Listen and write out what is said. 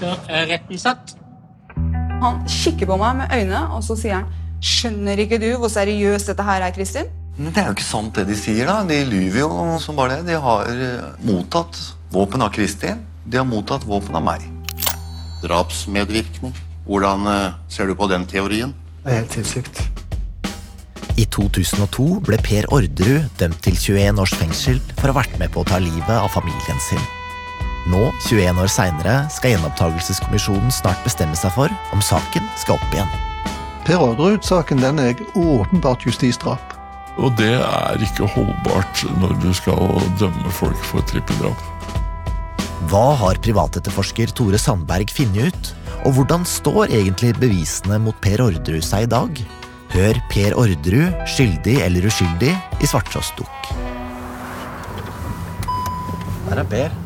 Da er retten satt. Han kikker på meg med øynene, og så sier han Skjønner ikke du hvor seriøst dette her er, Kristin? Men det er jo ikke sant det de sier, da. De lyver jo som bare det. De har eh, mottatt våpen av Kristin. De har mottatt våpen av meg. Drapsmedvirkning. Hvordan eh, ser du på den teorien? Det er helt sinnssykt. I 2002 ble Per Orderud dømt til 21 års fengsel for å ha vært med på å ta livet av familien sin. Nå, 21 år seinere, skal gjenopptakelseskommisjonen snart bestemme seg for om saken skal opp igjen. Per Orderud-saken den er åpenbart justisdrap. Og det er ikke holdbart når du skal dømme folk for trippeldrap. Hva har privatetterforsker Tore Sandberg funnet ut? Og hvordan står egentlig bevisene mot Per Orderud seg i dag? Hør Per Orderud, skyldig eller uskyldig, i Svarttrost Dukk. Der er Per.